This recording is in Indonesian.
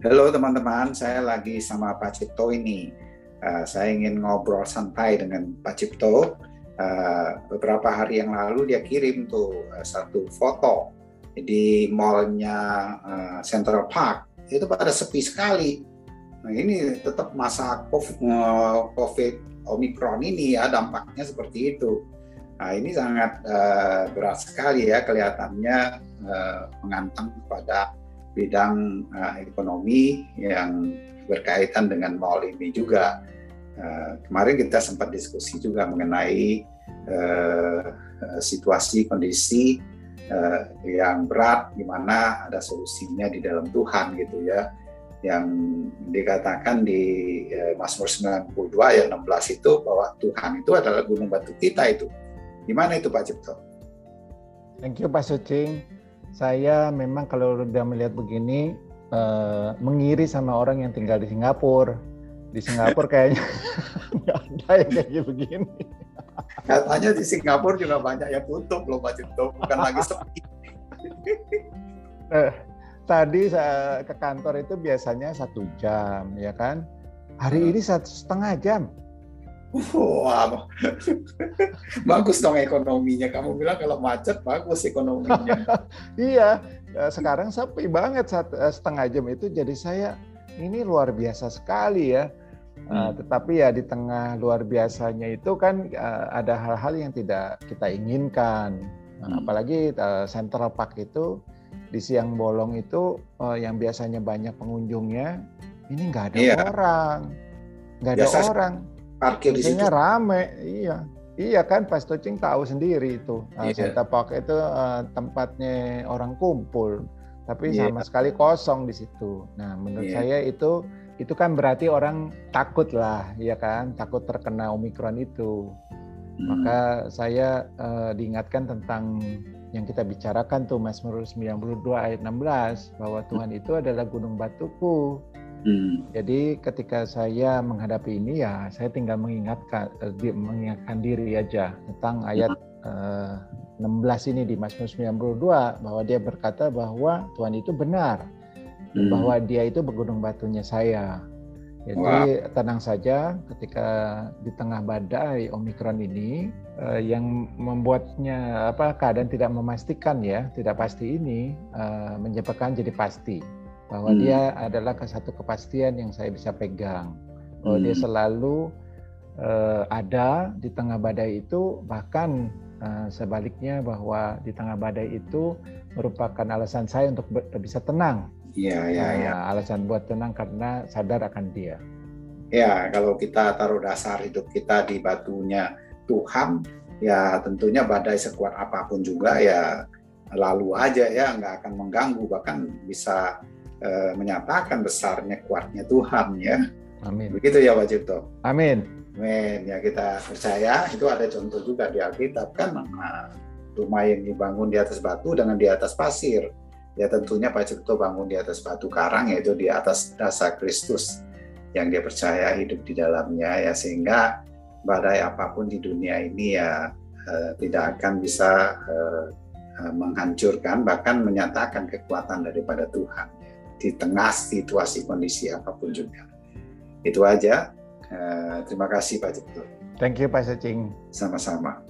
Halo teman-teman, saya lagi sama Pak Cipto ini. Uh, saya ingin ngobrol santai dengan Pak Cipto. Uh, beberapa hari yang lalu dia kirim tuh uh, satu foto di mallnya uh, Central Park. Itu pada sepi sekali. Nah ini tetap masa COVID Omicron ini ya dampaknya seperti itu. Nah ini sangat uh, berat sekali ya kelihatannya uh, mengantang kepada bidang uh, ekonomi yang berkaitan dengan mall ini juga. Uh, kemarin kita sempat diskusi juga mengenai uh, situasi kondisi uh, yang berat di mana ada solusinya di dalam Tuhan gitu ya. Yang dikatakan di uh, Mazmur 92 ayat 16 itu bahwa Tuhan itu adalah gunung batu kita itu. Gimana itu Pak Cipto? Thank you Pak Sucing saya memang kalau udah melihat begini uh, mengiri sama orang yang tinggal di Singapura. Di Singapura kayaknya nggak ada yang kayak begini. Katanya di Singapura juga banyak yang tutup loh Pak Cipto, bukan lagi sepi. eh, tadi saya ke kantor itu biasanya satu jam, ya kan? Hari ini satu setengah jam. Wah, bagus dong ekonominya. Kamu bilang kalau macet bagus ekonominya. iya, eh, sekarang sepi banget eh, setengah jam itu. Jadi saya ini luar biasa sekali ya. Hmm. Uh, tetapi ya di tengah luar biasanya itu kan uh, ada hal-hal yang tidak kita inginkan. Uh, hmm. Apalagi uh, Central Park itu di siang bolong itu uh, yang biasanya banyak pengunjungnya, ini nggak ada iya. orang, nggak ada Biasa orang parkir di situ. rame, iya. Iya kan, Pas Tocing tahu sendiri itu. Nah, yeah. Santa Park itu uh, tempatnya orang kumpul, tapi yeah. sama sekali kosong di situ. Nah, menurut yeah. saya itu itu kan berarti orang takut lah, ya kan, takut terkena Omikron itu. Hmm. Maka saya uh, diingatkan tentang yang kita bicarakan tuh Mazmur 92 ayat 16 bahwa Tuhan itu adalah gunung batuku Hmm. Jadi ketika saya menghadapi ini ya saya tinggal mengingatkan uh, mengingatkan diri aja tentang ayat uh, eh, 16 ini di Mazmur 92 bahwa dia berkata bahwa Tuhan itu benar hmm. bahwa dia itu bergunung batunya saya. Jadi wow. tenang saja ketika di tengah badai Omikron ini uh, yang membuatnya apa keadaan tidak memastikan ya, tidak pasti ini uh, menyebabkan jadi pasti bahwa hmm. dia adalah satu kepastian yang saya bisa pegang bahwa hmm. dia selalu uh, ada di tengah badai itu bahkan uh, sebaliknya bahwa di tengah badai itu merupakan alasan saya untuk bisa tenang. Iya, iya, nah, iya. Alasan buat tenang karena sadar akan dia. Ya, kalau kita taruh dasar hidup kita di batunya Tuhan, ya tentunya badai sekuat apa pun juga ya lalu aja ya nggak akan mengganggu bahkan bisa Eh, menyatakan besarnya kuatnya Tuhan ya. Amin. Begitu ya Pak Cipto. Amin. Amin. Ya kita percaya itu ada contoh juga di Alkitab kan nah, rumah yang dibangun di atas batu dengan di atas pasir. Ya tentunya Pak Cipto bangun di atas batu karang yaitu di atas dasar Kristus yang dia percaya hidup di dalamnya ya sehingga badai apa pun di dunia ini ya eh, tidak akan bisa eh, eh menghancurkan bahkan menyatakan kekuatan daripada Tuhan di tengah situasi kondisi apa pun juga. Itu aja. Uh, terima kasih Pak Cipto. Thank you Pak Secing. Sama-sama.